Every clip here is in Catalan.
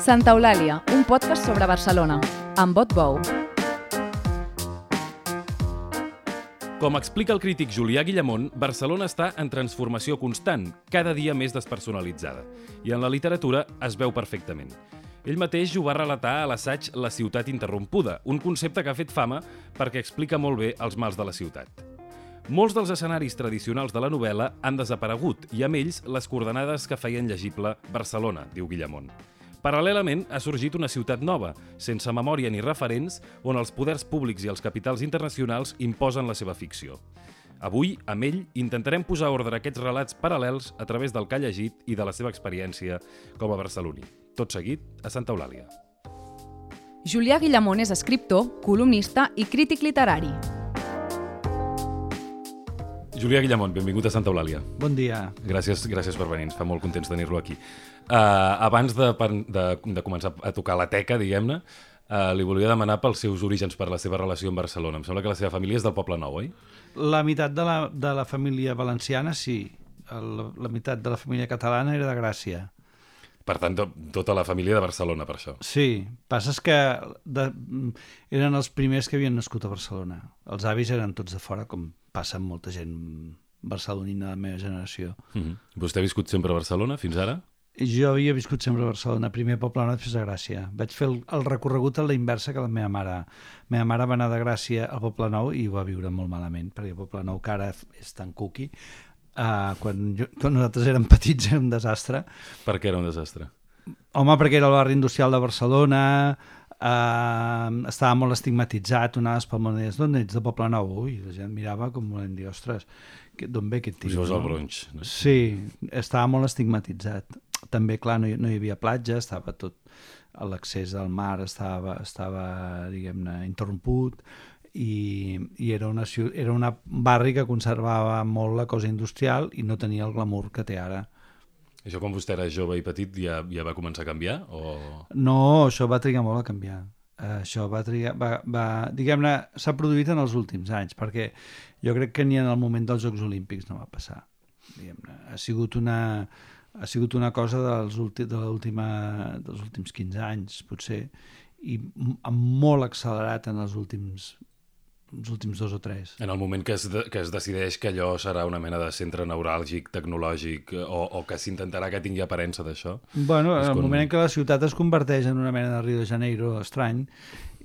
Santa Eulàlia, un podcast sobre Barcelona, amb vot bou. Com explica el crític Julià Guillamont, Barcelona està en transformació constant, cada dia més despersonalitzada. I en la literatura es veu perfectament. Ell mateix ho va relatar a l'assaig La ciutat interrompuda, un concepte que ha fet fama perquè explica molt bé els mals de la ciutat. Molts dels escenaris tradicionals de la novel·la han desaparegut i amb ells les coordenades que feien llegible Barcelona, diu Guillamont. Paral·lelament, ha sorgit una ciutat nova, sense memòria ni referents, on els poders públics i els capitals internacionals imposen la seva ficció. Avui, amb ell, intentarem posar ordre a aquests relats paral·lels a través del que ha llegit i de la seva experiència com a barceloní. Tot seguit, a Santa Eulàlia. Julià Guillamont és escriptor, columnista i crític literari. Julià Guillamont, benvingut a Santa Eulàlia. Bon dia. Gràcies, gràcies per venir, ens fa molt contents tenir-lo aquí. Uh, abans de, de, de començar a tocar la teca, diguem-ne, uh, li volia demanar pels seus orígens, per la seva relació amb Barcelona. Em sembla que la seva família és del Poble Nou, oi? La meitat de la, de la família valenciana, sí. El, la meitat de la família catalana era de Gràcia. Per tant, to, tota la família de Barcelona, per això. Sí, passa és que de, eren els primers que havien nascut a Barcelona. Els avis eren tots de fora, com passa amb molta gent barcelonina de la meva generació. Mm -hmm. Vostè ha viscut sempre a Barcelona, fins ara? Jo havia viscut sempre a Barcelona, primer a Poble després a Gràcia. Vaig fer el, el recorregut a la inversa que la meva mare. La meva mare va anar de Gràcia al Poble Nou i ho va viure molt malament, perquè el Poble Nou, que ara és tan cuqui, uh, quan, jo, quan nosaltres érem petits era un desastre. Per què era un desastre? Home, perquè era el barri industrial de Barcelona, uh, estava molt estigmatitzat, donaves pel món, deies, d'on ets? De Poble Nou? Ui, la gent mirava com volent dir, ostres, d'on ve aquest tio? Això és el bronx. No? Sí, estava molt estigmatitzat. També, clar, no hi, no hi havia platja, estava tot... L'accés al mar estava, estava diguem-ne, interromput i, i era, una, era una barri que conservava molt la cosa industrial i no tenia el glamour que té ara. Això quan vostè era jove i petit ja, ja va començar a canviar? O... No, això va trigar molt a canviar. Eh, Això va trigar, va, va, diguem-ne, s'ha produït en els últims anys, perquè jo crec que ni en el moment dels Jocs Olímpics no va passar. Diguem-ne, ha sigut una, ha sigut una cosa dels, últim, de dels últims 15 anys, potser, i molt accelerat en els últims els últims dos o tres. En el moment que es, de, que es decideix que allò serà una mena de centre neuràlgic, tecnològic, o, o que s'intentarà que tingui aparença d'això? Bueno, en el quan- moment en què la ciutat es converteix en una mena de Rio de Janeiro estrany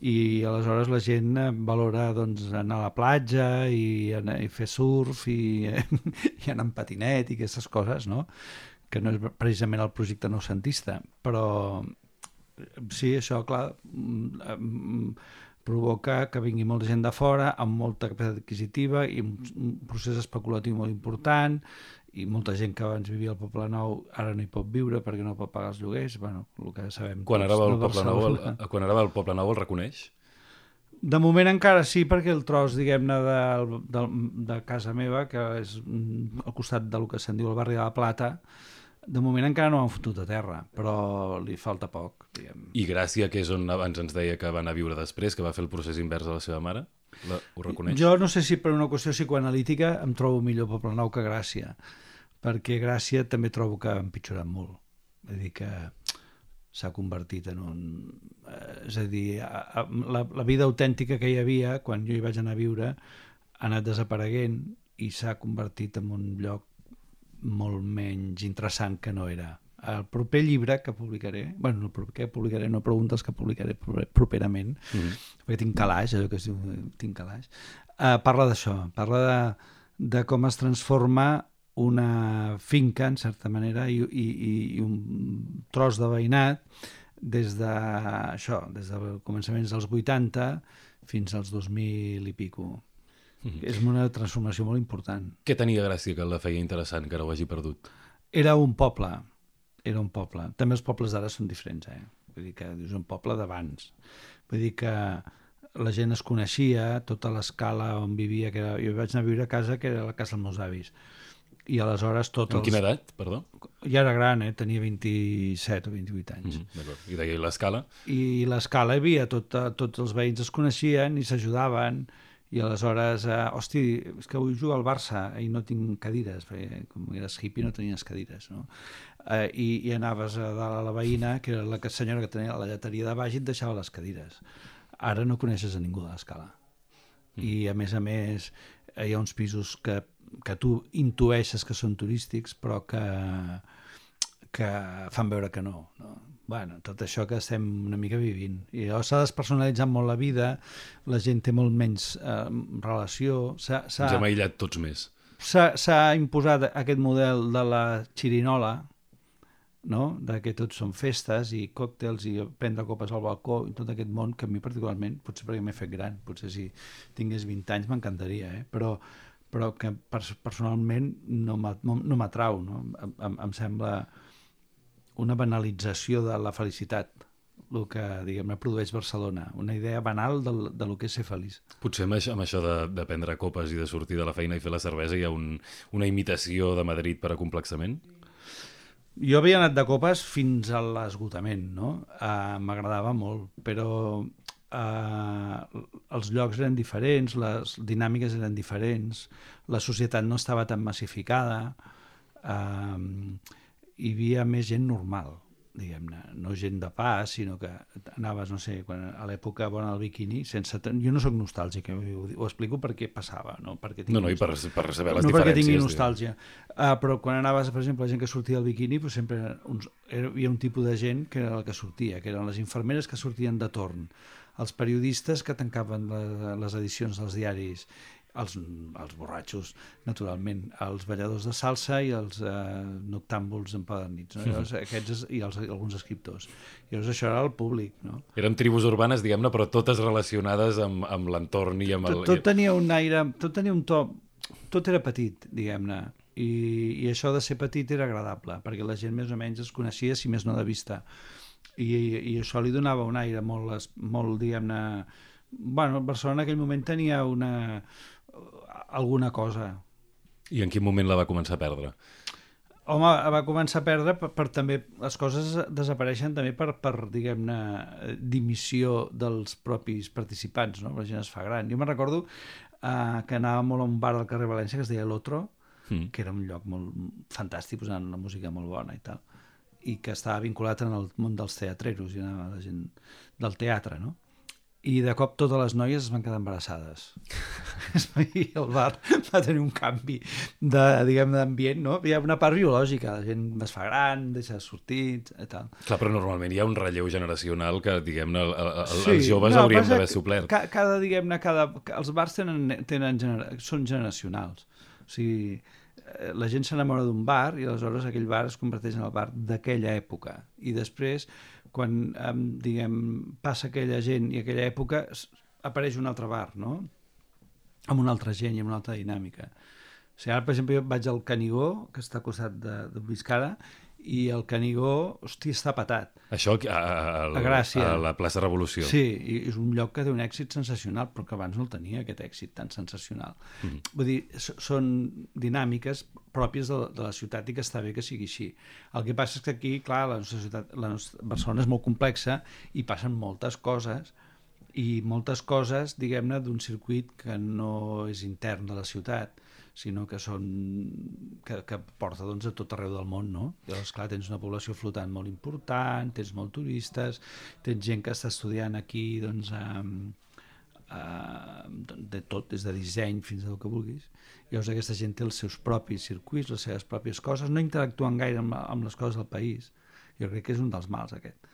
i aleshores la gent eh, valora doncs, anar a la platja i, anar, i fer surf i, i anar en patinet i aquestes coses, no? que no és precisament el projecte noucentista, però sí, això, clar, mm, mm, provoca que vingui molta gent de fora amb molta capacitat adquisitiva i un procés especulatiu molt important i molta gent que abans vivia al Poble Nou ara no hi pot viure perquè no pot pagar els lloguers, bueno, el que sabem Quan tots ara va de Poble Nou, el, quan ara va al Poble Nou el reconeix? De moment encara sí, perquè el tros, diguem-ne, de, de, de casa meva, que és al costat del que se'n diu el barri de la Plata, de moment encara no han fotut a terra, però li falta poc, diguem. I Gràcia, que és on abans ens deia que va anar a viure després, que va fer el procés invers de la seva mare, la, ho reconeix? Jo no sé si per una qüestió psicoanalítica em trobo millor Poble Nou que Gràcia, perquè Gràcia també trobo que ha empitjorat molt. És a dir, que s'ha convertit en un... eh, És a dir, la, la vida autèntica que hi havia quan jo hi vaig anar a viure ha anat desapareguent i s'ha convertit en un lloc molt menys interessant que no era. El proper llibre que publicaré, bueno, no el proper que publicaré, no preguntes que publicaré proper- properament, Mm -hmm. perquè tinc calaix, allò que es diu, tinc calaix, uh, parla d'això, parla de, de com es transforma una finca, en certa manera, i, i, i- i un tros de veïnat des de, això, des de començaments dels 80 fins als 2000 i pico. És una transformació molt important. Què tenia Gràcia que la feia interessant, que ara ho hagi perdut? Era un poble, era un poble. També els pobles d'ara són diferents, eh? Vull dir que és un poble d'abans. Vull dir que la gent es coneixia, tota l'escala on vivia, que era, jo vaig anar a viure a casa que era la casa dels meus avis. I aleshores tot Amb els... quina edat, perdó? Ja era gran, eh? tenia 27 o 28 anys. Mm. D'acord. I deia l'escala? I l'escala hi havia, tot, tots els veïns es coneixien i s'ajudaven i aleshores, eh, hosti, és que vull jugar al Barça i no tinc cadires, perquè com eres hippie no tenies cadires, no? Eh, i, I anaves a dalt a la veïna, que era la que, senyora que tenia la lleteria de baix i et deixava les cadires. Ara no coneixes a ningú de l'escala. Mm. I a més a més hi ha uns pisos que, que tu intueixes que són turístics però que, que fan veure que no, no? Bueno, tot això que estem una mica vivint. I llavors s'ha despersonalitzat molt la vida, la gent té molt menys eh, relació... Ens hem aïllat tots més. S'ha imposat aquest model de la xirinola, no? de que tots són festes i còctels i prendre copes al balcó i tot aquest món que a mi particularment, potser perquè m'he fet gran, potser si tingués 20 anys m'encantaria, eh? però, però que personalment no m'atrau, no? Em, em, em sembla una banalització de la felicitat el que, diguem-ne, produeix Barcelona. Una idea banal del, de lo que és ser feliç. Potser amb això, amb això de, de prendre copes i de sortir de la feina i fer la cervesa hi ha un, una imitació de Madrid per a complexament? Jo havia anat de copes fins a l'esgotament, no? Uh, M'agradava molt, però uh, els llocs eren diferents, les dinàmiques eren diferents, la societat no estava tan massificada, uh, hi havia més gent normal, diguem-ne, no gent de pas, sinó que anaves, no sé, quan, a l'època bona del biquini, sense... Jo no sóc nostàlgic, eh? ho, ho explico perquè passava, no perquè no, no, i per, per saber les no diferències. No perquè tingui nostàlgia, uh, però quan anaves, per exemple, la gent que sortia del biquini, pues sempre uns, era, hi havia un tipus de gent que era el que sortia, que eren les infermeres que sortien de torn, els periodistes que tancaven les, les edicions dels diaris els, els borratxos, naturalment, els balladors de salsa i els eh, noctàmbuls empadernits, no? Llavors, aquests, i els, alguns escriptors. I llavors això era el públic, no? Eren tribus urbanes, diguem-ne, però totes relacionades amb, amb l'entorn i amb el... Tot, tot tenia un aire, tot tenia un to, tot era petit, diguem-ne, i, i això de ser petit era agradable, perquè la gent més o menys es coneixia, si més no de vista. I, i això li donava un aire molt, molt diguem-ne... Bueno, Barcelona en aquell moment tenia una, alguna cosa. I en quin moment la va començar a perdre? Home, va començar a perdre per, per també... Les coses desapareixen també per, per diguem-ne, dimissió dels propis participants, no? La gent es fa gran. Jo me'n recordo uh, que anava molt a un bar del carrer València que es deia L'Otro, mm. que era un lloc molt fantàstic, posant una música molt bona i tal, i que estava vinculat en el món dels teatreros i anava la gent del teatre, no? I de cop totes les noies es van quedar embarassades. I el bar va tenir un canvi de, diguem, d'ambient, no? Hi ha una part biològica, la gent es fa gran, deixa de sortir, i tal. Clar, però normalment hi ha un relleu generacional que, diguem-ne, el, el, sí, els joves no, haurien d'haver suplert. Ca, cada, diguem-ne, cada... Els bars tenen, tenen genera, són generacionals. O sigui, eh, la gent s'enamora d'un bar i aleshores aquell bar es converteix en el bar d'aquella època. I després quan, um, diguem, passa aquella gent i aquella època, apareix un altre bar, no? Amb una altra gent i amb una altra dinàmica. O sigui, ara, per exemple, jo vaig al Canigó, que està al costat de, de Viscara, i el Canigó, hosti, està patat. Això a, a, a, a Gràcia. A la plaça Revolució. Sí, i és un lloc que té un èxit sensacional, però que abans no el tenia, aquest èxit tan sensacional. Mm -hmm. Vull dir, són dinàmiques pròpies de, de la ciutat i que està bé que sigui així. El que passa és que aquí, clar, la nostra ciutat, la nostra Barcelona és molt complexa i passen moltes coses i moltes coses, diguem-ne, d'un circuit que no és intern de la ciutat, sinó que són que, que porta doncs, a tot arreu del món, no? Llavors, clar, tens una població flotant molt important, tens molt turistes, tens gent que està estudiant aquí, doncs, a, a, de tot, des de disseny fins a el que vulguis. Llavors aquesta gent té els seus propis circuits, les seves pròpies coses, no interactuen gaire amb, amb les coses del país. Jo crec que és un dels mals, aquest.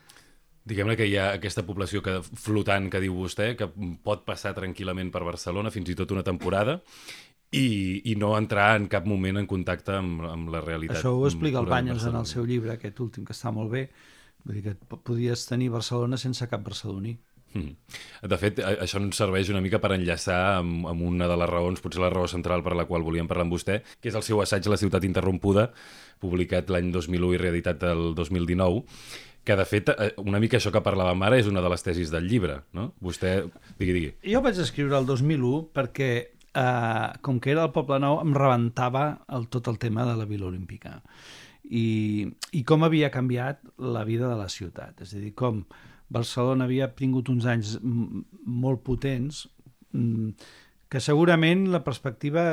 Diguem-ne que hi ha aquesta població que, flotant que diu vostè, que pot passar tranquil·lament per Barcelona fins i tot una temporada i, i no entrar en cap moment en contacte amb, amb la realitat. Això ho explica el Banyes en el seu llibre, aquest últim, que està molt bé. Vull dir que podries tenir Barcelona sense cap barceloní. Mm. De fet, això ens serveix una mica per enllaçar amb, amb una de les raons, potser la raó central per la qual volíem parlar amb vostè, que és el seu assaig La ciutat interrompuda, publicat l'any 2001 i reeditat el 2019, que de fet, eh, una mica això que parlàvem ara és una de les tesis del llibre, no? Vostè, digui, digui. Jo vaig escriure el 2001 perquè eh, com que era el Poble Nou, em rebentava el, tot el tema de la Vila Olímpica. I, I com havia canviat la vida de la ciutat. És a dir, com Barcelona havia tingut uns anys molt potents, que segurament la perspectiva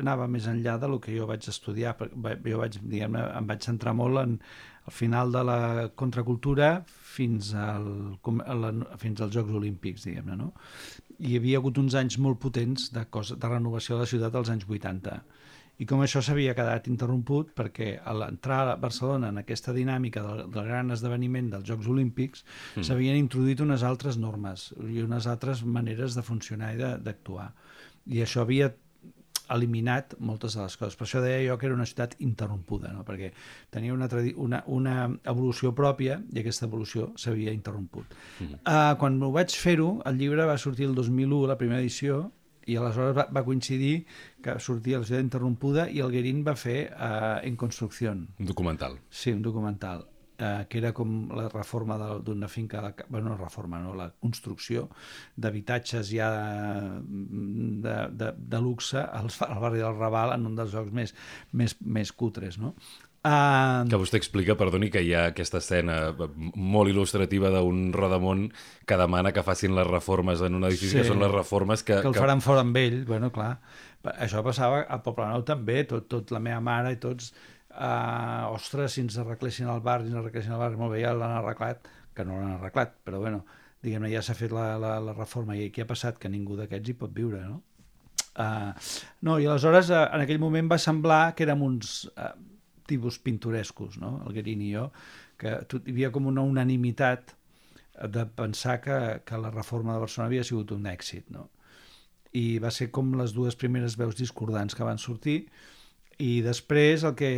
anava més enllà de lo que jo vaig estudiar. Jo vaig, diguem em vaig centrar molt en al final de la contracultura fins, al, la, fins als Jocs Olímpics, diguem-ne, no? Hi havia hagut uns anys molt potents de, cosa, de renovació de la ciutat als anys 80 i com això s'havia quedat interromput perquè a l'entrar a Barcelona en aquesta dinàmica del, del gran esdeveniment dels Jocs Olímpics mm. s'havien introduït unes altres normes i unes altres maneres de funcionar i d'actuar. I això havia eliminat moltes de les coses. Per això deia jo que era una ciutat interrompuda, no? perquè tenia una, una, una evolució pròpia i aquesta evolució s'havia interromput. Mm. Uh, quan ho vaig fer-ho, el llibre va sortir el 2001, la primera edició, i aleshores va, va coincidir que sortia la ciutat interrompuda i el Guerín va fer uh, En construcció. Un documental. Sí, un documental eh, que era com la reforma d'una finca, de, bueno, no reforma, no, la construcció d'habitatges ja de, de, de luxe al, al barri del Raval en un dels llocs més, més, més cutres, no? Uh... Que vostè explica, perdoni, que hi ha aquesta escena molt il·lustrativa d'un rodamont que demana que facin les reformes en un edifici, sí, que són les reformes que... Que el faran que... fora amb ell, bueno, clar. Això passava a Poblenou també, tot, tot la meva mare i tots uh, ostres, si ens arreglessin el bar, si ens arreglessin el bar, molt bé, ja l'han arreglat, que no l'han arreglat, però bueno, diguem-ne, ja s'ha fet la, la, la reforma i què ha passat? Que ningú d'aquests hi pot viure, no? Uh, no, i aleshores uh, en aquell moment va semblar que érem uns uh, tipus pintorescos, no? el Guerín i jo, que tot, hi havia com una unanimitat de pensar que, que la reforma de Barcelona havia sigut un èxit, no? I va ser com les dues primeres veus discordants que van sortir, i després el que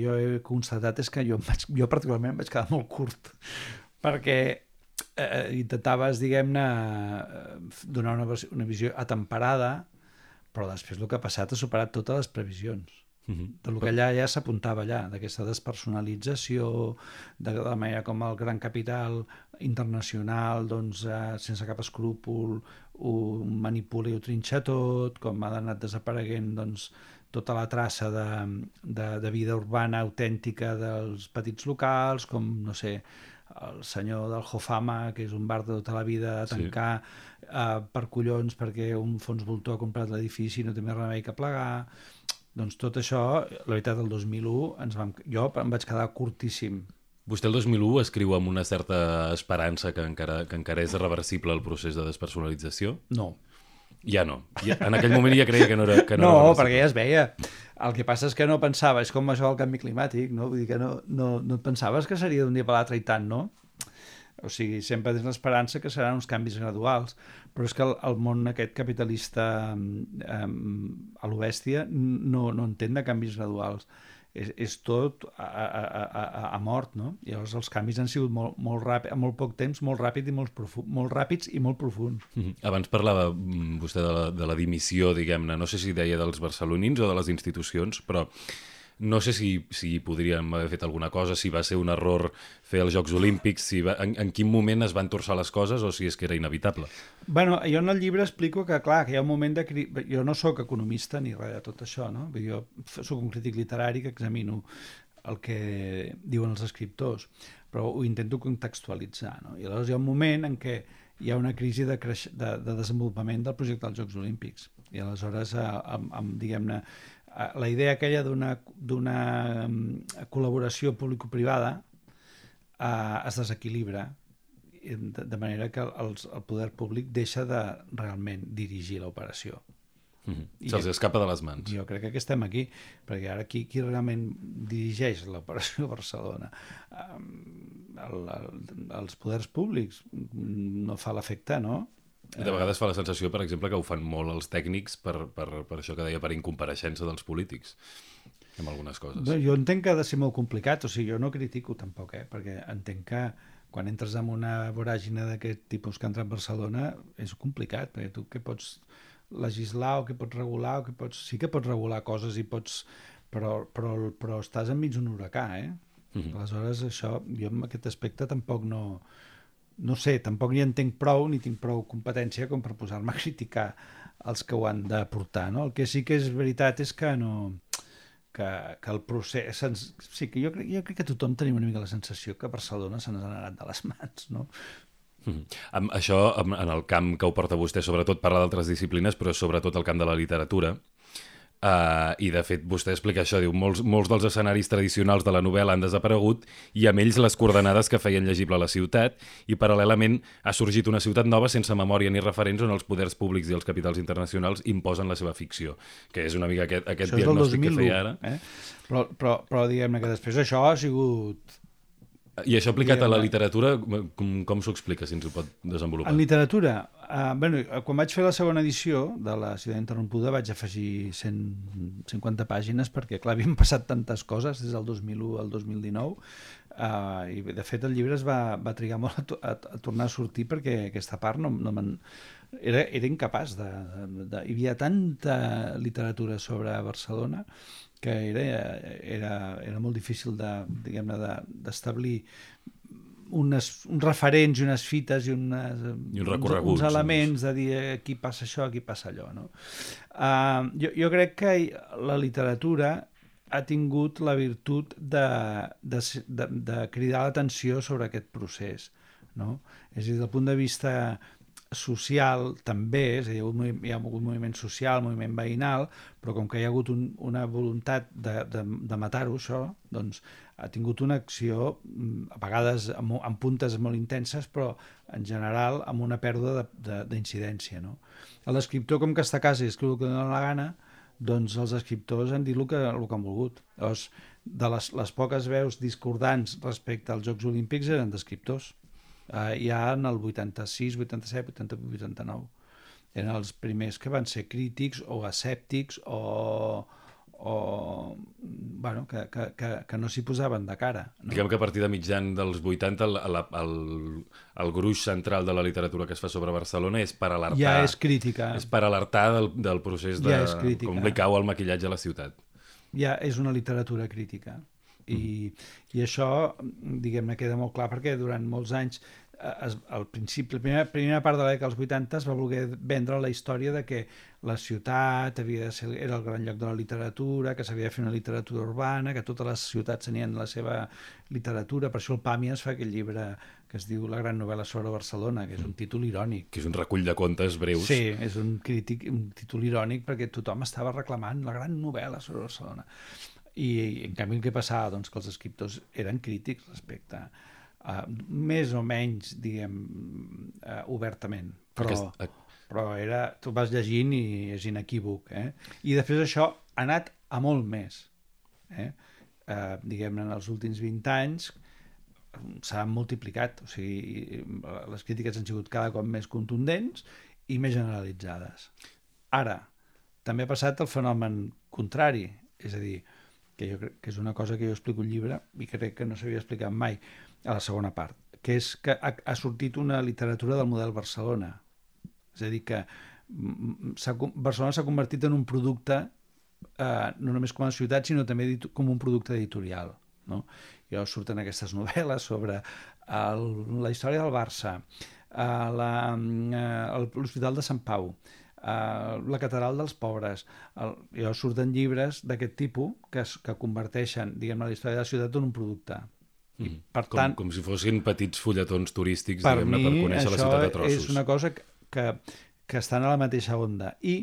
jo he constatat és que jo, vaig, jo particularment em vaig quedar molt curt, perquè eh, intentaves, diguem-ne, donar una, una visió atemperada, però després el que ha passat ha superat totes les previsions. Uh -huh. De lo que allà ja s'apuntava allà, d'aquesta despersonalització, de la manera com el gran capital internacional, doncs, eh, sense cap escrúpol, ho manipula i ho trinxa tot, com ha anat desapareguent, doncs, tota la traça de, de, de vida urbana autèntica dels petits locals, com, no sé, el senyor del Jofama, que és un bar de tota la vida, a tancar sí. uh, per collons perquè un fons voltor ha comprat l'edifici i no té més remei que plegar. Doncs tot això, la veritat, el 2001, ens vam, jo em vaig quedar curtíssim. Vostè el 2001 escriu amb una certa esperança que encara, que encara és reversible el procés de despersonalització? No. Ja no. Ja, en aquell moment ja creia que no era... Que no, no era perquè ja es veia. El que passa és que no pensava, és com això del canvi climàtic, no? Vull dir que no, no, no et pensaves que seria d'un dia per l'altre i tant, no? O sigui, sempre tens l'esperança que seran uns canvis graduals, però és que el, el món aquest capitalista eh, a l'obèstia no, no entén de canvis graduals és, és tot a, a, a, a mort, no? I llavors els canvis han sigut molt, molt ràpid, a molt poc temps, molt ràpid i molt, profund, molt ràpids i molt profuns. Mm -hmm. Abans parlava mm, vostè de la, de la dimissió, diguem-ne, no sé si deia dels barcelonins o de les institucions, però no sé si, si podríem haver fet alguna cosa, si va ser un error fer els Jocs Olímpics, si va, en, en quin moment es van torçar les coses o si és que era inevitable. bueno, jo en el llibre explico que, clar, que hi ha un moment de... Jo no sóc economista ni res de tot això, no? Jo sóc un crític literari que examino el que diuen els escriptors, però ho intento contextualitzar, no? I aleshores hi ha un moment en què hi ha una crisi de, creix... de, de desenvolupament del projecte dels Jocs Olímpics. I aleshores, eh, amb, amb diguem-ne, la idea aquella d'una mm, col·laboració público-privada eh, es desequilibra de, de manera que el, el poder públic deixa de realment dirigir l'operació. Mm -hmm. Se'ls escapa de les mans. Jo crec que estem aquí, perquè ara qui, qui realment dirigeix l'operació Barcelona? Um, el, el, els poders públics no fa l'efecte, no? De vegades fa la sensació, per exemple, que ho fan molt els tècnics per, per, per això que deia, per incompareixença dels polítics amb algunes coses. No, jo entenc que ha de ser molt complicat, o sigui, jo no critico tampoc, eh? perquè entenc que quan entres en una voràgina d'aquest tipus que entra a Barcelona és complicat, perquè tu què pots legislar o què pots regular, o què pots... sí que pots regular coses i pots... però, però, però estàs enmig d'un huracà, eh? Mhm. -huh. Aleshores, això, jo en aquest aspecte tampoc no, no sé, tampoc ni entenc prou ni tinc prou competència com per posar-me a criticar els que ho han de portar. No? El que sí que és veritat és que no que, que el procés... Sí, que jo crec, jo crec que tothom tenim una mica la sensació que Barcelona se n'ha anat de les mans, no? Mm. Amb això, en el camp que ho porta vostè, sobretot parla d'altres disciplines, però sobretot el camp de la literatura. Uh, I, de fet, vostè explica això, diu, molts, molts dels escenaris tradicionals de la novel·la han desaparegut i amb ells les coordenades que feien llegible la ciutat i, paral·lelament, ha sorgit una ciutat nova sense memòria ni referents on els poders públics i els capitals internacionals imposen la seva ficció, que és una mica aquest, aquest diagnòstic 2001, que feia ara. Eh? Però, però, però diguem-ne que després això ha sigut i això aplicat a la literatura, com, com s'ho explica, si ens ho pot desenvolupar? En literatura, uh, bueno, quan vaig fer la segona edició de la Ciutat Interrompuda vaig afegir 150 pàgines perquè, clar, havien passat tantes coses des del 2001 al 2019 uh, i, de fet, el llibre es va, va trigar molt a, a, a tornar a sortir perquè aquesta part no, no me'n... Era, era incapaç de, de, de... Hi havia tanta literatura sobre Barcelona que era, era, era molt difícil de, d'establir unes, uns referents i unes fites i, unes, I un uns, uns elements de dir aquí passa això, aquí passa allò. No? Uh, jo, jo crec que la literatura ha tingut la virtut de, de, de, de cridar l'atenció sobre aquest procés. No? És a dir, del punt de vista social també, és a dir, hi ha, hagut moviment social, moviment veïnal, però com que hi ha hagut un, una voluntat de, de, de matar-ho, això, doncs ha tingut una acció, mm, a vegades amb, amb puntes molt intenses, però en general amb una pèrdua d'incidència. No? L'escriptor, com que està a casa i escriu el que dona la gana, doncs els escriptors han dit el que, el que han volgut. Llavors, de les, les poques veus discordants respecte als Jocs Olímpics eren d'escriptors eh, ja en el 86, 87, 88, 89. Eren els primers que van ser crítics o escèptics o, o bueno, que, que, que, que no s'hi posaven de cara. No? Diguem que a partir de mitjan dels 80 el, el, el, el gruix central de la literatura que es fa sobre Barcelona és per alertar... Ja és crítica. És per alertar del, del procés de... Ja. Com li cau el maquillatge a la ciutat. Ja és una literatura crítica. I, mm. i això, diguem-ne, queda molt clar perquè durant molts anys es, al principi, la primera, primera part de la dècada dels 80 es va voler vendre la història de que la ciutat havia de ser, era el gran lloc de la literatura, que s'havia de fer una literatura urbana, que totes les ciutats tenien la seva literatura, per això el Pàmies fa aquell llibre que es diu La gran novel·la sobre Barcelona, que és un títol irònic. Que és un recull de contes breus. Sí, és un crític, un títol irònic perquè tothom estava reclamant la gran novel·la sobre Barcelona. I, en canvi, què passava? Doncs que els escriptors eren crítics respecte a uh, més o menys, diguem, uh, obertament. Però, Aquest... però era, tu vas llegint i és inequívoc. Eh? I després això ha anat a molt més. Eh? Uh, diguem-ne, en els últims 20 anys s'ha multiplicat, o sigui, les crítiques han sigut cada cop més contundents i més generalitzades. Ara, també ha passat el fenomen contrari, és a dir, que jo crec que és una cosa que jo explico al llibre i crec que no s'havia explicat mai a la segona part, que és que ha, ha sortit una literatura del model Barcelona. És a dir, que Barcelona s'ha convertit en un producte eh, no només com a ciutat, sinó també com un producte editorial. No? Llavors surten aquestes novel·les sobre el, la història del Barça, eh, eh l'Hospital de Sant Pau, uh, la catedral dels pobres. El, llavors surten llibres d'aquest tipus que, es, que converteixen diguem la història de la ciutat en un producte. I, mm. per com, tant, com si fossin petits fulletons turístics per, mi, per conèixer la ciutat a trossos. és una cosa que, que, que estan a la mateixa onda i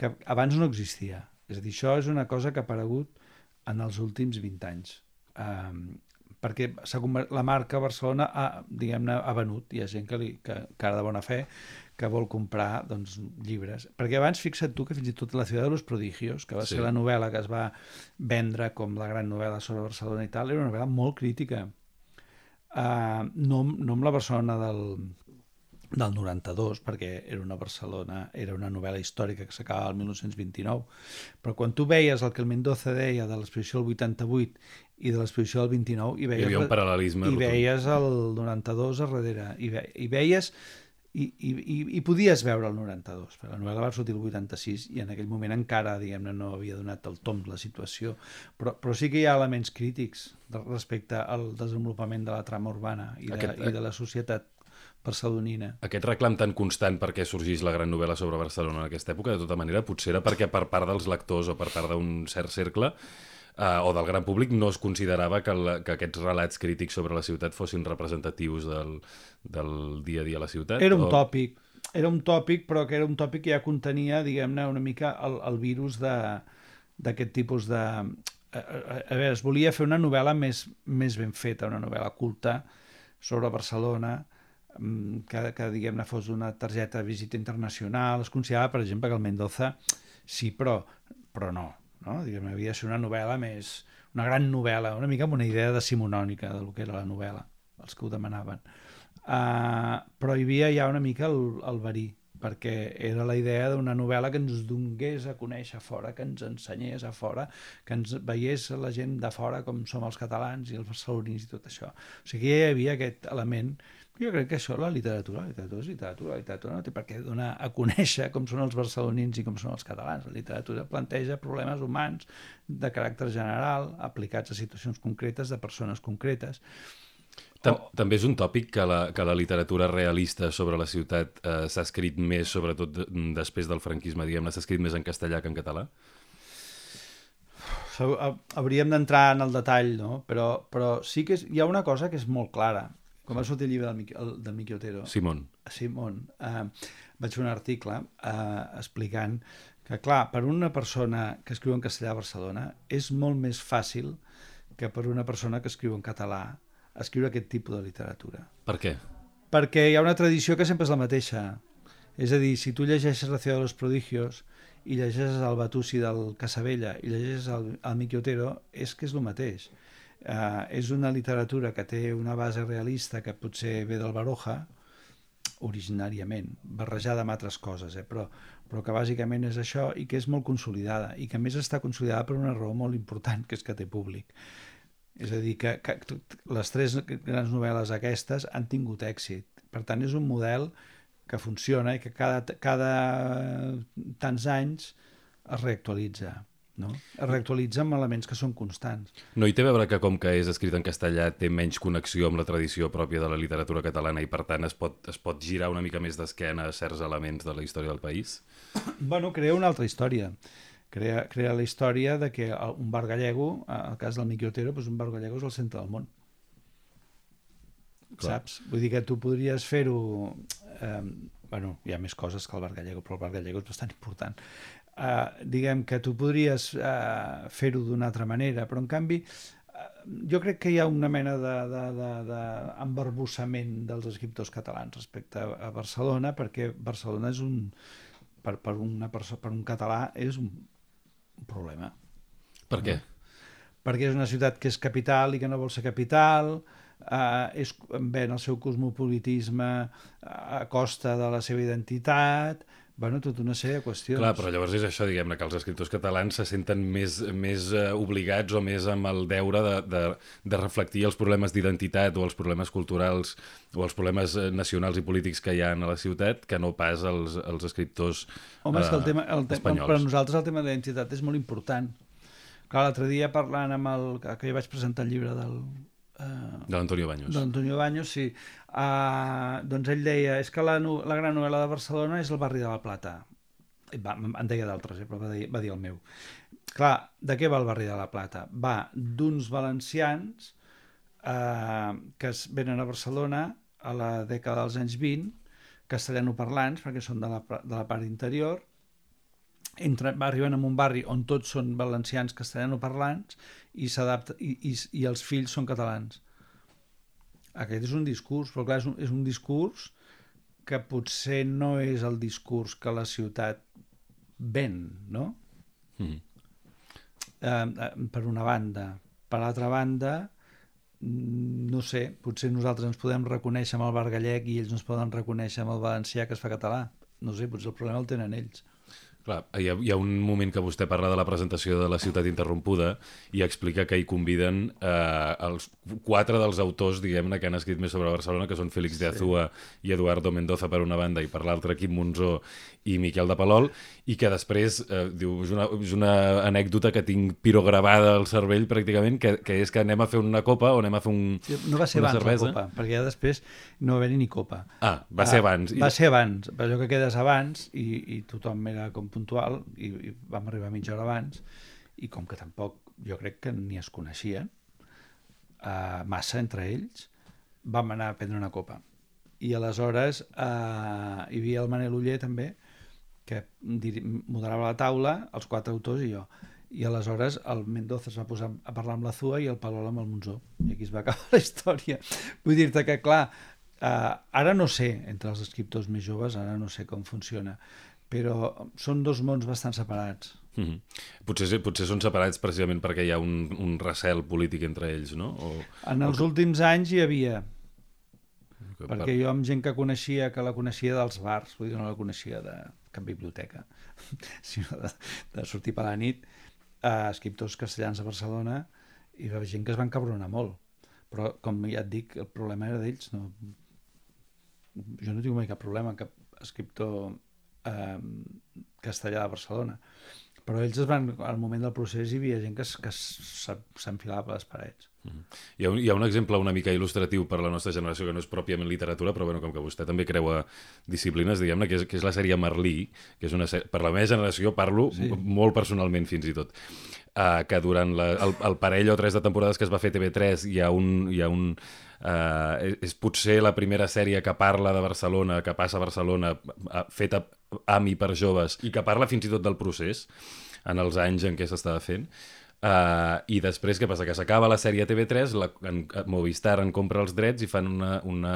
que abans no existia. És a dir, això és una cosa que ha aparegut en els últims 20 anys. Um, perquè la marca Barcelona ha, diguem-ne, ha venut. Hi ha gent que, li, que, que ara de bona fe que vol comprar doncs, llibres. Perquè abans, fixa't tu, que fins i tot La ciutat de los prodigios, que va sí. ser la novel·la que es va vendre com la gran novel·la sobre Barcelona i tal, era una novel·la molt crítica. Uh, no, no amb la Barcelona del, del 92, perquè era una Barcelona, era una novel·la històrica que s'acaba el 1929, però quan tu veies el que el Mendoza deia de l'exposició del 88 i de l'exposició del 29, i veies, Hi havia un paral·lelisme. I veies el 92 a darrere, i, ve, i veies i, i, i podies veure el 92, perquè la novel·la va sortir el 86 i en aquell moment encara, diguem-ne, no havia donat el tom la situació, però, però sí que hi ha elements crítics respecte al desenvolupament de la trama urbana i de, Aquest, i de la societat barcelonina. Aquest reclam tan constant perquè sorgís la gran novel·la sobre Barcelona en aquesta època, de tota manera, potser era perquè per part dels lectors o per part d'un cert cercle eh, o del gran públic no es considerava que, la, que aquests relats crítics sobre la ciutat fossin representatius del, del dia a dia a la ciutat? Era un o... tòpic, era un tòpic, però que era un tòpic que ja contenia, diguem-ne, una mica el, el virus d'aquest tipus de... A, a, a veure, es volia fer una novel·la més, més ben feta, una novel·la culta sobre Barcelona, mm, que, que diguem-ne, fos una targeta de visita internacional. Es considerava, per exemple, que el Mendoza sí, però, però no. No? Diguem, havia de ser una novel·la més... Una gran novel·la, una mica amb una idea de lo que era la novel·la, els que ho demanaven. Uh, però hi havia ja una mica el, el verí, perquè era la idea d'una novel·la que ens donés a conèixer a fora, que ens ensenyés a fora, que ens veiés la gent de fora com som els catalans i els barcelonins i tot això. O sigui, ja hi havia aquest element jo crec que això, la literatura, la literatura és literatura, la literatura no té per què donar a conèixer com són els barcelonins i com són els catalans. La literatura planteja problemes humans de caràcter general, aplicats a situacions concretes de persones concretes. Tam També és un tòpic que la, que la literatura realista sobre la ciutat eh, s'ha escrit més, sobretot després del franquisme, diguem-ne, s'ha escrit més en castellà que en català? Hauríem d'entrar en el detall, no? Però, però sí que és, hi ha una cosa que és molt clara, com va sortir el llibre del, Miqui, el, del Miqui Otero. Simón. Simón. Eh, vaig fer un article eh, explicant que, clar, per una persona que escriu en castellà a Barcelona és molt més fàcil que per una persona que escriu en català escriure aquest tipus de literatura. Per què? Perquè hi ha una tradició que sempre és la mateixa. És a dir, si tu llegeixes La ciutat dels prodigios i llegeixes el Batusi del Casabella i llegeixes el, el Miqui Otero, és que és el mateix eh, és una literatura que té una base realista que potser ve del Baroja, originàriament, barrejada amb altres coses, eh? però, però que bàsicament és això i que és molt consolidada i que més està consolidada per una raó molt important, que és que té públic. És a dir, que, que les tres grans novel·les aquestes han tingut èxit. Per tant, és un model que funciona i que cada, cada tants anys es reactualitza no? es reactualitza amb elements que són constants. No hi té a veure que com que és escrit en castellà té menys connexió amb la tradició pròpia de la literatura catalana i per tant es pot, es pot girar una mica més d'esquena a certs elements de la història del país? Bueno, crea una altra història. Crea, crea la història de que un bar gallego, el cas del Miqui Otero, doncs un bar gallego és el centre del món. Clar. Saps? Vull dir que tu podries fer-ho... Eh, bueno, hi ha més coses que el bar gallego, però el bar gallego és bastant important eh, diguem que tu podries eh, fer-ho d'una altra manera, però en canvi eh, jo crec que hi ha una mena d'embarbussament de, de, de dels escriptors catalans respecte a, a Barcelona, perquè Barcelona és un, per, per, una perso per un català és un, un problema. Per què? Perquè és una ciutat que és capital i que no vol ser capital, eh, és, ven el seu cosmopolitisme a costa de la seva identitat, bueno, tota una sèrie de qüestions. Clar, però llavors és això, diguem-ne, que els escriptors catalans se senten més, més uh, obligats o més amb el deure de, de, de reflectir els problemes d'identitat o els problemes culturals o els problemes eh, nacionals i polítics que hi ha a la ciutat que no pas els, els escriptors Home, és que el tema, el te espanyols. Per nosaltres el tema de l'identitat és molt important. Clar, l'altre dia parlant amb el... que jo vaig presentar el llibre del, Uh, de l'Antonio Baños. De l'Antonio Baños, sí. Uh, doncs ell deia, és que la, la gran novel·la de Barcelona és el barri de la Plata. Va, en deia d'altres, eh, però va dir, va dir el meu. Clar, de què va el barri de la Plata? Va d'uns valencians uh, que es venen a Barcelona a la dècada dels anys 20, castellanoparlants, perquè són de la, de la part interior, entre, arriben a un barri on tots són valencians castellanoparlants i, i, i, i els fills són catalans. Aquest és un discurs, però clar, és un, és un discurs que potser no és el discurs que la ciutat ven, no? Mm. Eh, per una banda. Per l'altra banda, no sé, potser nosaltres ens podem reconèixer amb el bar gallec i ells no es poden reconèixer amb el valencià que es fa català. No sé, potser el problema el tenen ells. Clar, hi ha, hi ha un moment que vostè parla de la presentació de la ciutat interrompuda i explica que hi conviden eh, els quatre dels autors, diguem-ne, que han escrit més sobre Barcelona, que són Félix de Azúa sí. i Eduardo Mendoza per una banda i per l'altra Quim Monzó i Miquel de Palol, i que després, eh, diu, és una, és una anècdota que tinc pirogravada al cervell pràcticament, que, que és que anem a fer una copa o anem a fer un, no va ser una abans cervesa. la copa, perquè ja després no va haver ni copa. Ah, va ser abans. Va ser abans, per allò que quedes abans i, i tothom era com puntual i, i vam arribar mitja hora abans i com que tampoc jo crec que ni es coneixien eh, massa entre ells, vam anar a prendre una copa. I aleshores eh, hi havia el Manel Uller també, que moderava la taula, els quatre autors i jo. I aleshores el Mendoza es va posar a parlar amb la Zua i el Palol amb el Monzó. I aquí es va acabar la història. Vull dir-te que, clar, eh, ara no sé, entre els escriptors més joves, ara no sé com funciona, però són dos mons bastant separats. Mm -hmm. potser, potser són separats precisament perquè hi ha un, un recel polític entre ells, no? O, en els o... últims anys hi havia, que perquè per... jo amb gent que coneixia, que la coneixia dels bars, vull dir, no la coneixia de cap biblioteca, sinó de, de sortir per la nit, a escriptors castellans a Barcelona, i hi va gent que es van cabronar molt. Però, com ja et dic, el problema era d'ells. No... Jo no tinc mai cap problema amb cap escriptor eh, castellà de Barcelona però ells es van, al moment del procés hi havia gent que, que s'enfilava per les parets. Mm -hmm. hi, ha un, hi ha un exemple una mica il·lustratiu per a la nostra generació que no és pròpiament literatura, però bueno, com que vostè també creua disciplines, diguem-ne, que, és, que és la sèrie Merlí, que és una sèrie, per la meva generació parlo sí. molt personalment fins i tot, uh, que durant la, el, el parell o tres de temporades que es va fer TV3 hi ha un, hi ha un Uh, és, és potser la primera sèrie que parla de Barcelona, que passa a Barcelona, uh, feta amb i per joves, i que parla fins i tot del procés en els anys en què s'estava fent. Uh, I després, què passa? Que s'acaba la sèrie TV3, la, en, Movistar en compra els drets i fan una, una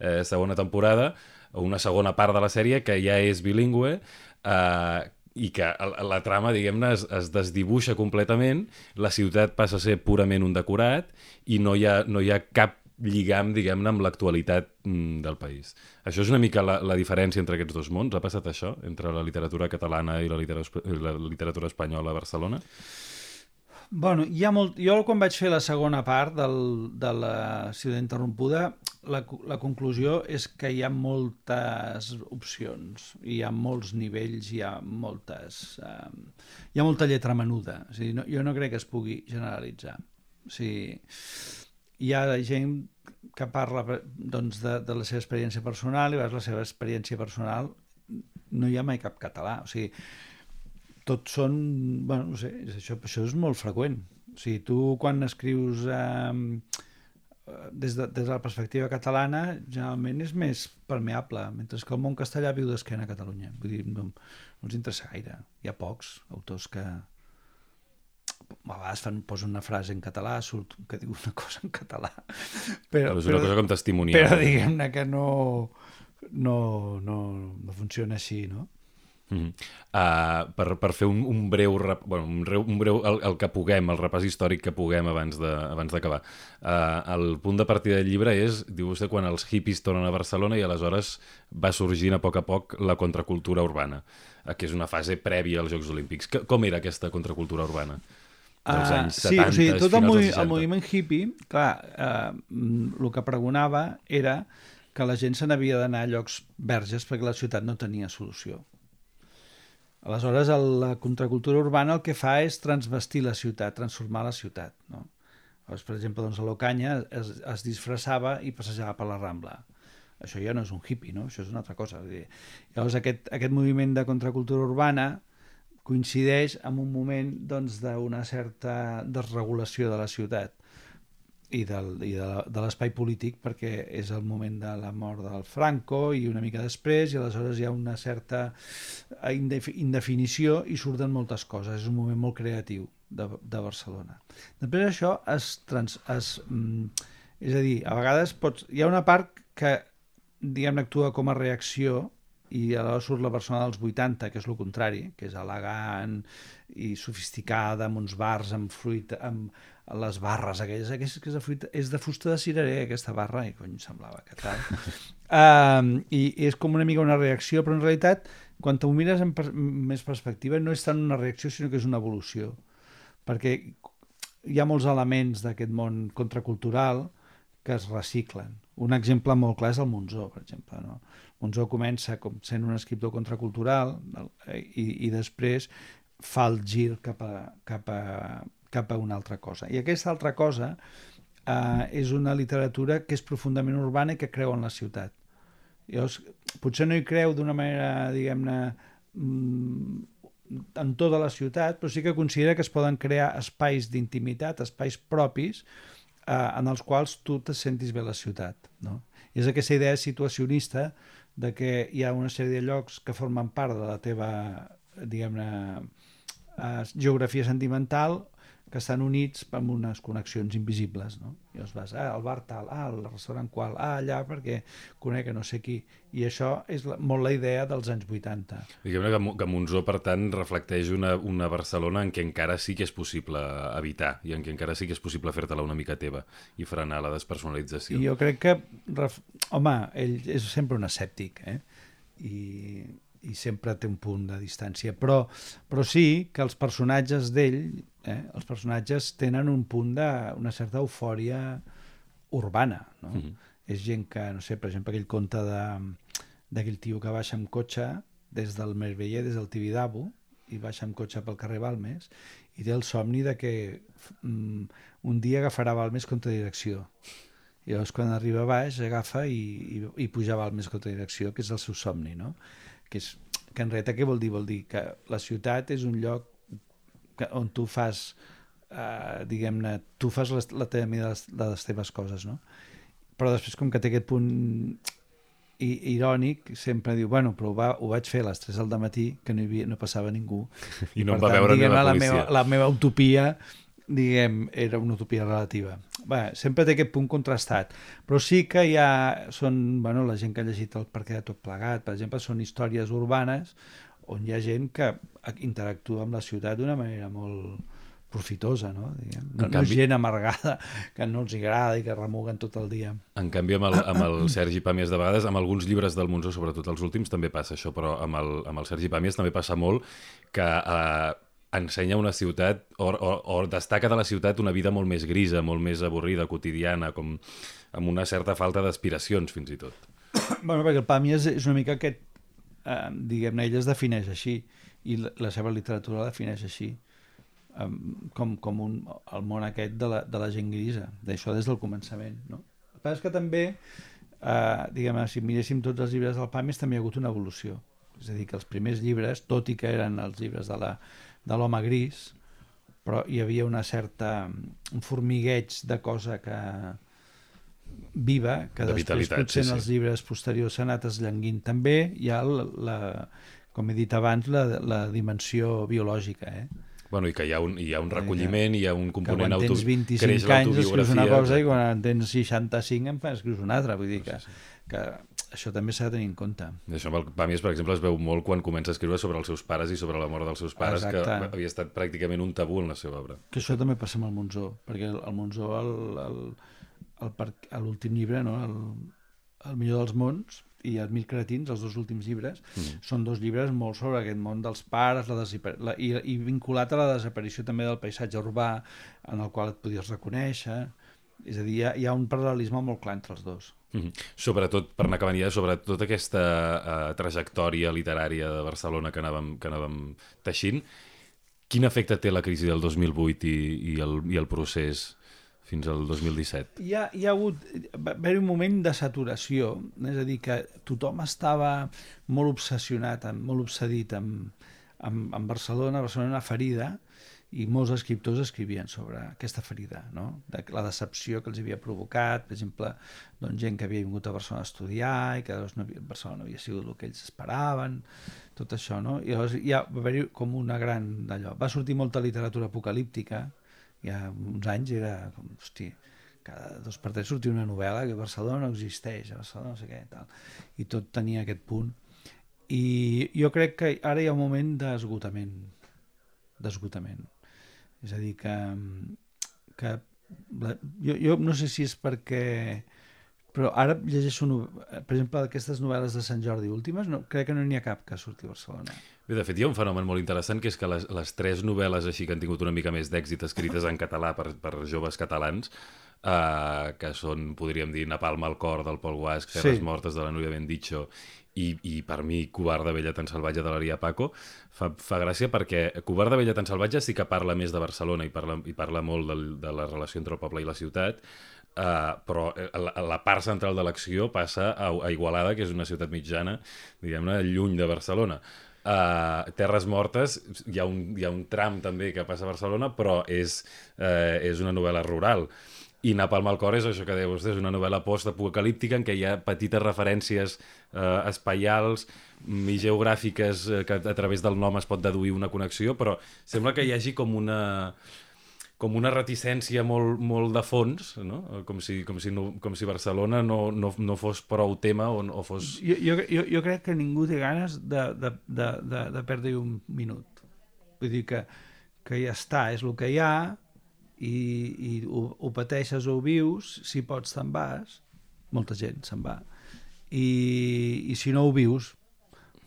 eh, segona temporada, o una segona part de la sèrie que ja és bilingüe, uh, i que la trama, diguem-ne, es, es desdibuixa completament, la ciutat passa a ser purament un decorat i no hi ha, no hi ha cap lligam, diguem-ne, amb l'actualitat mm, del país. Això és una mica la, la diferència entre aquests dos mons? Ha passat això, entre la literatura catalana i la literatura, la literatura espanyola a Barcelona? Bueno, hi ha molt... Jo quan vaig fer la segona part del, de la Ciutat Interrompuda, la, la conclusió és que hi ha moltes opcions, hi ha molts nivells, hi ha moltes... Eh, hi ha molta lletra menuda. O sigui, no, jo no crec que es pugui generalitzar. O sigui, hi ha gent que parla doncs, de, de la seva experiència personal i vas la seva experiència personal no hi ha mai cap català. O sigui, tots són bueno, no sé, això, això és molt freqüent. O sigui, tu quan escrius eh, des, de, des de la perspectiva catalana generalment és més permeable mentre que el món castellà viu d'esquena a Catalunya. Vull dir, no, no els interessa gaire. Hi ha pocs autors que, a vegades fan, posen una frase en català, surt que diu una cosa en català. Però, però és una però, cosa com testimonial. Però diguem-ne que no, no, no, no funciona així, no? Mm -hmm. uh, per, per fer un, un breu, rep, bueno, un, breu, un breu el, el que puguem, el repàs històric que puguem abans d'acabar. Uh, el punt de partida del llibre és, diu vostè, quan els hippies tornen a Barcelona i aleshores va sorgint a poc a poc la contracultura urbana, uh, que és una fase prèvia als Jocs Olímpics. Que, com era aquesta contracultura urbana? Dels ah, anys 70, sí, o sigui, tot el, movi el moviment hippie, clar, eh, el que pregonava era que la gent se n'havia d'anar a llocs verges perquè la ciutat no tenia solució. Aleshores, el, la contracultura urbana el que fa és transvestir la ciutat, transformar la ciutat. No? Llavors, per exemple, doncs, a l'Ocanya es, es disfressava i passejava per la Rambla. Això ja no és un hippie, no? això és una altra cosa. Llavors, aquest, aquest moviment de contracultura urbana coincideix amb un moment doncs, d'una doncs, certa desregulació de la ciutat i, del, i de l'espai polític perquè és el moment de la mort del Franco i una mica després i aleshores hi ha una certa indefinició i surten moltes coses, és un moment molt creatiu de, de Barcelona. Després això es, trans, es mm, és a dir, a vegades pots, hi ha una part que diguem actua com a reacció i aleshores surt la persona dels 80, que és el contrari, que és elegant i sofisticada, amb uns bars amb fruita, amb les barres aquelles, aquesta que és de, fruita, és de fusta de cirerer, aquesta barra, i cony, semblava que tal. um, i, I és com una mica una reacció, però en realitat, quan t'ho mires en per, més perspectiva, no és tant una reacció, sinó que és una evolució. Perquè hi ha molts elements d'aquest món contracultural que es reciclen. Un exemple molt clar és el Monzó, per exemple. No? Monzó comença com sent un escriptor contracultural i, i després fa el gir cap a, cap, a, cap a una altra cosa. I aquesta altra cosa eh, és una literatura que és profundament urbana i que creu en la ciutat. Llavors, potser no hi creu d'una manera, diguem-ne, mm, en tota la ciutat, però sí que considera que es poden crear espais d'intimitat, espais propis, eh, en els quals tu te sentis bé a la ciutat. No? I és aquesta idea situacionista de que hi ha una sèrie de llocs que formen part de la teva, diguem-ne, eh, geografia sentimental que estan units amb unes connexions invisibles, no? I llavors vas, ah, al bar tal, ah, al restaurant qual, ah, allà perquè conec a no sé qui. I això és la, molt la idea dels anys 80. Diguem-ne que, que Monzó, per tant, reflecteix una, una Barcelona en què encara sí que és possible evitar i en què encara sí que és possible fer-te-la una mica teva i frenar la despersonalització. I jo crec que, ref... home, ell és sempre un escèptic, eh? I, i sempre té un punt de distància, però, però sí que els personatges d'ell, eh, els personatges tenen un punt de una certa eufòria urbana, no? Mm -hmm. És gent que, no sé, per exemple, aquell conte d'aquell tio que baixa amb cotxe des del Merveller, des del Tibidabo, i baixa amb cotxe pel carrer Balmes, i té el somni de que mm, un dia agafarà Balmes contra direcció. I llavors, quan arriba a baix, agafa i, i, i puja Balmes contra direcció, que és el seu somni, no? que, és, que en realitat què vol dir? Vol dir que la ciutat és un lloc que, on tu fas, eh, diguem-ne, tu fas les, la teva mida de les, de les teves coses, no? Però després, com que té aquest punt i, irònic, sempre diu, bueno, però ho, va, ho vaig fer a les 3 del matí, que no, hi havia, no passava ningú. I no em va tant, veure ni la policia. La meva, la meva utopia diguem, era una utopia relativa. Bé, sempre té aquest punt contrastat, però sí que hi ha, són, bueno, la gent que ha llegit el perquè de tot plegat, per exemple, són històries urbanes on hi ha gent que interactua amb la ciutat d'una manera molt profitosa, no? Diguem. No, canvi... no gent amargada que no els agrada i que remuguen tot el dia. En canvi, amb el, amb el Sergi Pàmies de vegades, amb alguns llibres del Monzó, sobretot els últims, també passa això, però amb el, amb el Sergi Pàmies també passa molt que eh, ensenya una ciutat, o, o, o destaca de la ciutat una vida molt més grisa, molt més avorrida, quotidiana, com amb una certa falta d'aspiracions, fins i tot. bueno, perquè el Pàmies és una mica aquest, eh, diguem-ne, ell es defineix així, i la, seva literatura la defineix així, eh, com, com un, el món aquest de la, de la gent grisa, d'això des del començament, no? El que és que també, eh, diguem si miréssim tots els llibres del Pàmies, també hi ha hagut una evolució. És a dir, que els primers llibres, tot i que eren els llibres de l'home gris, però hi havia una certa, un formigueig de cosa que viva, que de després potser sí, en els sí. llibres posteriors s'ha anat esllenguint. També hi ha, la, la, com he dit abans, la, la dimensió biològica, eh? Bueno, i que hi ha un, hi ha un recolliment, hi ha un component auto... Que quan tens 25 anys escrius una cosa i quan en tens 65 en escrius una altra. Vull dir que, que això també s'ha de tenir en compte. Això amb el Pàmies, per exemple, es veu molt quan comença a escriure sobre els seus pares i sobre la mort dels seus pares, Exacte. que havia estat pràcticament un tabú en la seva obra. Que això també passa amb el Monzó, perquè el, el Monzó, l'últim llibre, no? el, el millor dels mons, i els Mil Cretins, els dos últims llibres, mm. són dos llibres molt sobre aquest món dels pares la la, i, i vinculat a la desaparició també del paisatge urbà en el qual et podies reconèixer. És a dir, hi ha, hi ha un paral·lelisme molt clar entre els dos. Mm -hmm. Sobretot, per anar acabant ja, sobretot aquesta uh, trajectòria literària de Barcelona que anàvem, que anàvem teixint, quin efecte té la crisi del 2008 i, i, el, i el procés fins al 2017? Hi ha, hi ha hagut va haver un moment de saturació, és a dir, que tothom estava molt obsessionat, molt obsedit amb, amb, amb Barcelona, Barcelona una ferida, i molts escriptors escrivien sobre aquesta ferida, no? de la decepció que els havia provocat, per exemple, doncs, gent que havia vingut a Barcelona a estudiar i que doncs, no havia, Barcelona no havia sigut el que ells esperaven, tot això, no? I llavors ja va haver-hi com una gran d'allò. Va sortir molta literatura apocalíptica, ja uns anys era com, hosti, cada dos per tres sortia una novel·la que Barcelona no existeix, a Barcelona no sé què, tal. i tot tenia aquest punt. I jo crec que ara hi ha un moment d'esgotament, d'esgotament és a dir, que, que la, jo, jo no sé si és perquè però ara llegeixo, per exemple, aquestes novel·les de Sant Jordi últimes, no, crec que no n'hi ha cap que surti a Barcelona. Bé, de fet, hi ha un fenomen molt interessant, que és que les, les tres novel·les així que han tingut una mica més d'èxit escrites en català per, per joves catalans, eh, que són, podríem dir, Napalm al cor del Pol Guasc, Terres sí. mortes de la Núria Bendicho i, i per mi Covarda Vella tan salvatge de l'Aria Paco fa, fa gràcia perquè Covarda Vella tan salvatge sí que parla més de Barcelona i parla, i parla molt de, de la relació entre el poble i la ciutat Uh, però la, la part central de l'acció passa a, a Igualada, que és una ciutat mitjana, diguem-ne, lluny de Barcelona. Uh, Terres Mortes, hi ha, un, hi ha un tram també que passa a Barcelona, però és, uh, és una novel·la rural. I Napalm al cor és això que deus, és una novel·la post-apocalíptica en què hi ha petites referències eh, espaials i geogràfiques eh, que a través del nom es pot deduir una connexió, però sembla que hi hagi com una com una reticència molt, molt de fons, no? com, si, com, si no, com si Barcelona no, no, no fos prou tema o, o fos... Jo, jo, jo, jo crec que ningú té ganes de, de, de, de, de perdre un minut. Vull dir que, que ja està, és el que hi ha, i, i ho, ho pateixes o ho vius, si pots te'n vas, molta gent se'n va, i, i si no ho vius,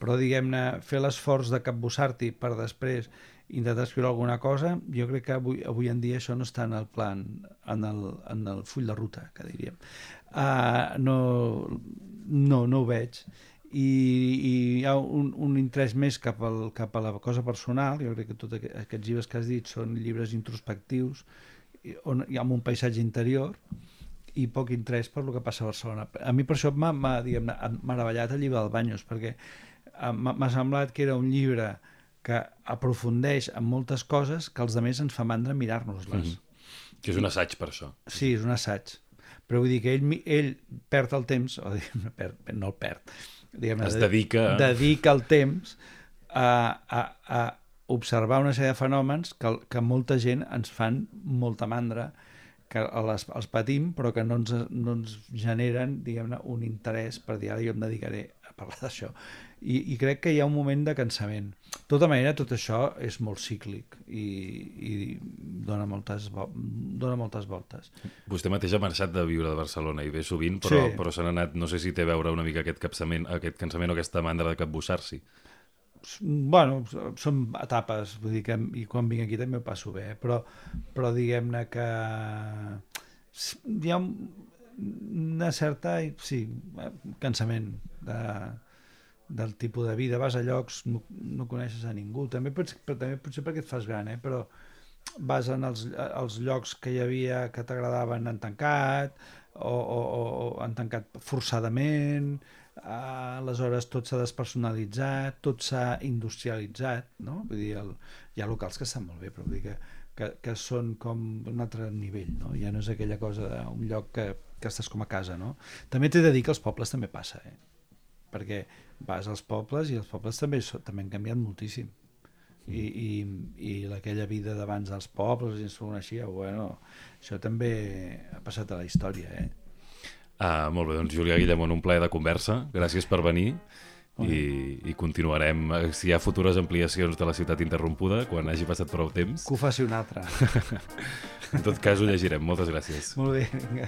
però diguem-ne, fer l'esforç de capbussar-t'hi per després intentar escriure alguna cosa, jo crec que avui, avui en dia això no està en el plan, en el, en el full de ruta, que diríem. Uh, no, no, no ho veig. I, i hi ha un, un interès més cap, al, cap a la cosa personal, jo crec que tots aquests llibres que has dit són llibres introspectius, on hi ha un paisatge interior, i poc interès per el que passa a Barcelona. A mi per això m'ha meravellat el llibre del Banyos, perquè m'ha semblat que era un llibre que aprofundeix en moltes coses que els altres ens fa mandra mirar-nos-les. Mm -hmm. Que és un assaig per això. Sí, és un assaig. Però vull dir que ell, ell perd el temps, o perd, no el perd, diguem, es dedica... dedica el temps a, a, a observar una sèrie de fenòmens que, que molta gent ens fan molta mandra, que les, els patim, però que no ens, no ens generen, diguem-ne, un interès per dir, ara jo em dedicaré a parlar d'això i, i crec que hi ha un moment de cansament. De tota manera, tot això és molt cíclic i, i dona, moltes, dona moltes voltes. Vostè mateix ha marxat de viure de Barcelona i ve sovint, però, sí. però s'han anat, no sé si té a veure una mica aquest, capsament, aquest cansament o aquesta mandra de capbussar-s'hi. Bueno, són etapes, vull dir que i quan vinc aquí també ho passo bé, però, però diguem-ne que hi ha una certa, sí, cansament de, del tipus de vida, vas a llocs, no, no coneixes a ningú, també, pots, però també potser perquè et fas gran, eh? però vas en els, els llocs que hi havia que t'agradaven han tancat o, o, o han tancat forçadament aleshores tot s'ha despersonalitzat tot s'ha industrialitzat no? vull dir, el, hi ha locals que estan molt bé però vull dir que, que, que són com un altre nivell no? ja no és aquella cosa d'un lloc que, que estàs com a casa no? també t'he de dir que als pobles també passa eh? Perquè vas als pobles i els pobles també, també han canviat moltíssim i, i, i aquella vida d'abans dels pobles i ens coneixia, bueno, això també ha passat a la història eh? Ah, molt bé, doncs Julià Guillemont, un plaer de conversa, gràcies per venir i, i continuarem, si hi ha futures ampliacions de la ciutat interrompuda, quan hagi passat prou temps. Que ho faci un altre. en tot cas ho llegirem, moltes gràcies. Molt bé, vinga.